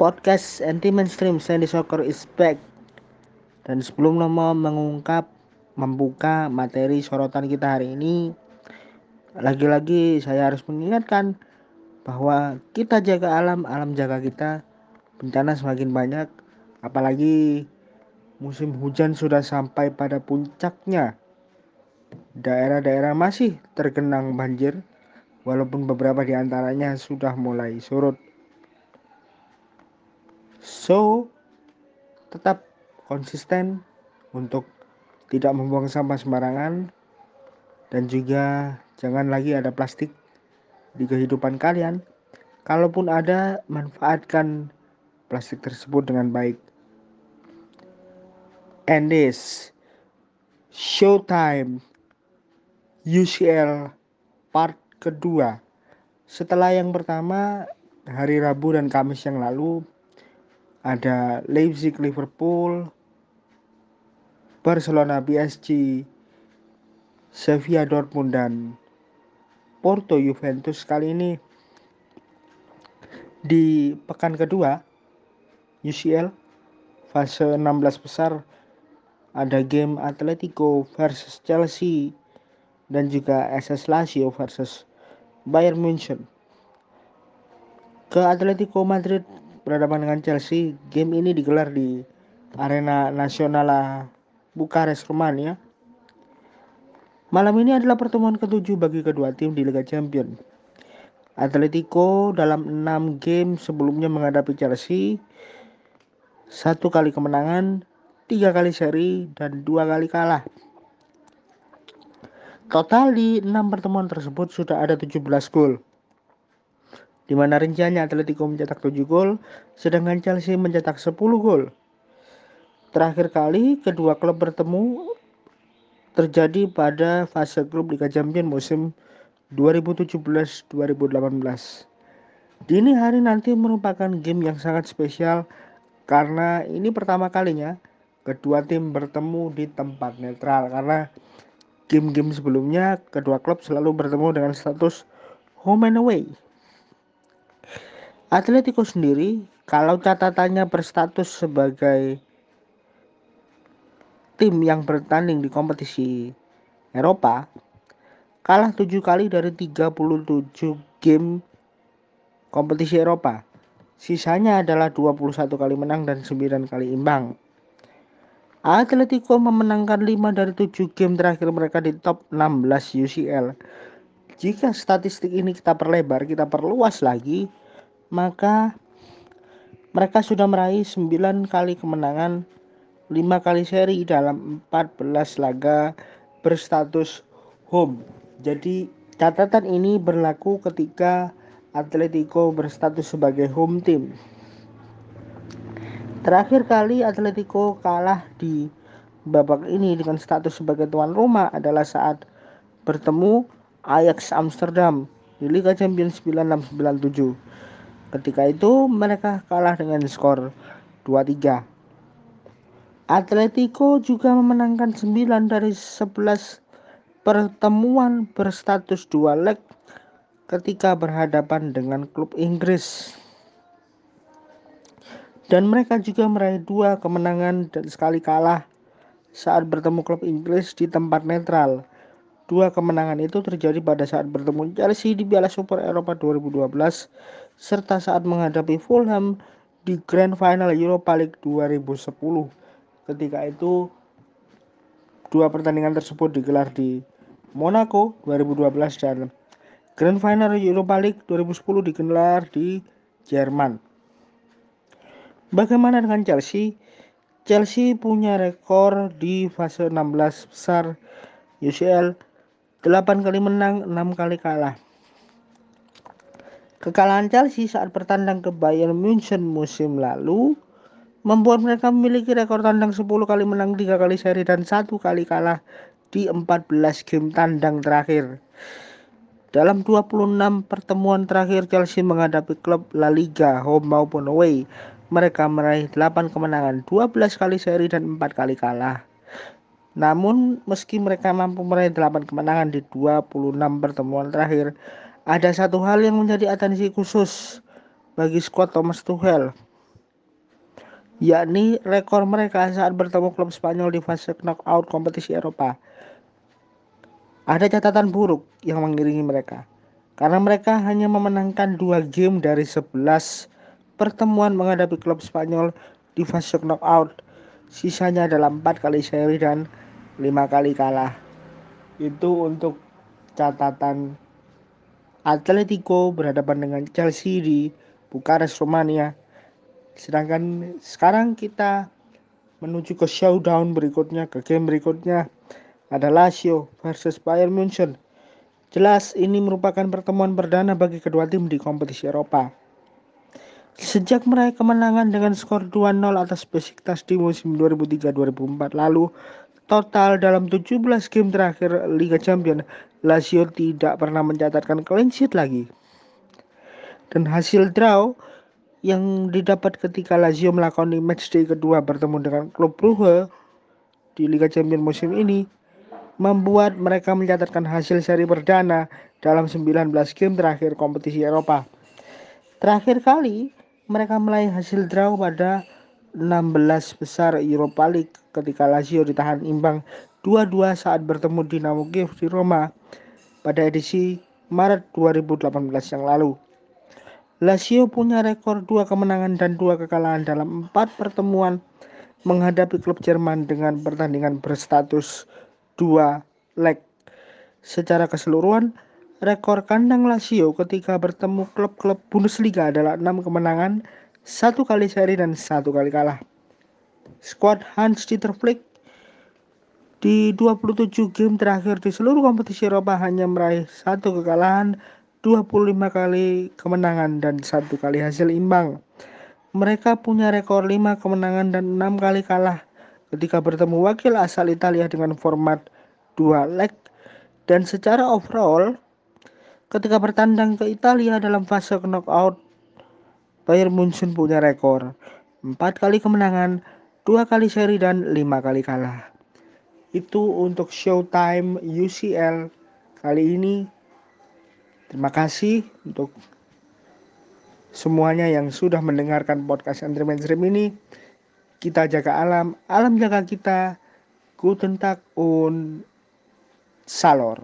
podcast anti mainstream Sandy Soccer is back. Dan sebelum Nomo mengungkap membuka materi sorotan kita hari ini, lagi-lagi saya harus mengingatkan bahwa kita jaga alam, alam jaga kita. Bencana semakin banyak, apalagi musim hujan sudah sampai pada puncaknya. Daerah-daerah masih tergenang banjir, walaupun beberapa di antaranya sudah mulai surut. So, tetap konsisten untuk tidak membuang sampah sembarangan dan juga jangan lagi ada plastik di kehidupan kalian. Kalaupun ada, manfaatkan plastik tersebut dengan baik. And this Showtime UCL part kedua. Setelah yang pertama hari Rabu dan Kamis yang lalu ada Leipzig Liverpool Barcelona PSG Sevilla Dortmund dan Porto Juventus kali ini di pekan kedua UCL fase 16 besar ada game Atletico versus Chelsea dan juga SS Lazio versus Bayern Munchen. Ke Atletico Madrid berhadapan dengan Chelsea. Game ini digelar di Arena Nasional Bukares, Rumania. Malam ini adalah pertemuan ketujuh bagi kedua tim di Liga Champions. Atletico dalam 6 game sebelumnya menghadapi Chelsea satu kali kemenangan, tiga kali seri, dan dua kali kalah. Total di 6 pertemuan tersebut sudah ada 17 gol di mana rinciannya Atletico mencetak 7 gol, sedangkan Chelsea mencetak 10 gol. Terakhir kali kedua klub bertemu terjadi pada fase grup Liga Champions musim 2017-2018. Dini hari nanti merupakan game yang sangat spesial karena ini pertama kalinya kedua tim bertemu di tempat netral karena game-game sebelumnya kedua klub selalu bertemu dengan status home and away. Atletico sendiri kalau catatannya berstatus sebagai tim yang bertanding di kompetisi Eropa kalah 7 kali dari 37 game kompetisi Eropa. Sisanya adalah 21 kali menang dan 9 kali imbang. Atletico memenangkan 5 dari 7 game terakhir mereka di top 16 UCL. Jika statistik ini kita perlebar, kita perluas lagi, maka mereka sudah meraih 9 kali kemenangan, 5 kali seri dalam 14 laga berstatus home. Jadi catatan ini berlaku ketika Atletico berstatus sebagai home team. Terakhir kali Atletico kalah di babak ini dengan status sebagai tuan rumah adalah saat bertemu Ajax Amsterdam di Liga Champions 9697. Ketika itu mereka kalah dengan skor 2-3. Atletico juga memenangkan 9 dari 11 pertemuan berstatus dua leg ketika berhadapan dengan klub Inggris. Dan mereka juga meraih dua kemenangan dan sekali kalah saat bertemu klub Inggris di tempat netral. Dua kemenangan itu terjadi pada saat bertemu Chelsea di Piala Super Eropa 2012 serta saat menghadapi Fulham di Grand Final Europa League 2010. Ketika itu dua pertandingan tersebut digelar di Monaco 2012 dan Grand Final Europa League 2010 digelar di Jerman. Bagaimana dengan Chelsea? Chelsea punya rekor di fase 16 besar UCL 8 kali menang, 6 kali kalah. Kekalahan Chelsea saat bertandang ke Bayern Munchen musim lalu membuat mereka memiliki rekor tandang 10 kali menang, 3 kali seri dan 1 kali kalah di 14 game tandang terakhir. Dalam 26 pertemuan terakhir Chelsea menghadapi klub La Liga home maupun away, mereka meraih 8 kemenangan, 12 kali seri dan 4 kali kalah. Namun meski mereka mampu meraih 8 kemenangan di 26 pertemuan terakhir, ada satu hal yang menjadi atensi khusus bagi skuad Thomas Tuchel. yakni rekor mereka saat bertemu klub Spanyol di fase knockout kompetisi Eropa. Ada catatan buruk yang mengiringi mereka, karena mereka hanya memenangkan dua game dari 11 pertemuan menghadapi klub Spanyol di fase knockout. Sisanya adalah empat kali seri dan lima kali kalah. Itu untuk catatan Atletico berhadapan dengan Chelsea di Bukares, Romania. Sedangkan sekarang kita menuju ke showdown berikutnya, ke game berikutnya ada Lazio versus Bayern Munchen. Jelas ini merupakan pertemuan perdana bagi kedua tim di kompetisi Eropa. Sejak meraih kemenangan dengan skor 2-0 atas Besiktas di musim 2003-2004 lalu, total dalam 17 game terakhir Liga Champions, Lazio tidak pernah mencatatkan clean sheet lagi. Dan hasil draw yang didapat ketika Lazio melakoni matchday kedua bertemu dengan klub Brugge di Liga Champions musim ini membuat mereka mencatatkan hasil seri perdana dalam 19 game terakhir kompetisi Eropa. Terakhir kali mereka meraih hasil draw pada 16 besar Europa League ketika Lazio ditahan imbang 2-2 saat bertemu Dinamo Kiev di Roma pada edisi Maret 2018 yang lalu. Lazio punya rekor dua kemenangan dan dua kekalahan dalam empat pertemuan menghadapi klub Jerman dengan pertandingan berstatus dua leg. Secara keseluruhan, rekor kandang Lazio ketika bertemu klub-klub Bundesliga adalah enam kemenangan, satu kali seri dan satu kali kalah. Skuad Hans Dieter Flick di 27 game terakhir di seluruh kompetisi Eropa hanya meraih satu kekalahan 25 kali kemenangan dan satu kali hasil imbang. Mereka punya rekor 5 kemenangan dan 6 kali kalah ketika bertemu wakil asal Italia dengan format 2 leg dan secara overall ketika bertandang ke Italia dalam fase knockout Bayern Munchen punya rekor 4 kali kemenangan, 2 kali seri dan 5 kali kalah. Itu untuk Showtime UCL kali ini Terima kasih untuk semuanya yang sudah mendengarkan podcast Andre Mainstream ini. Kita jaga alam, alam jaga kita. Guten Tag und Salor.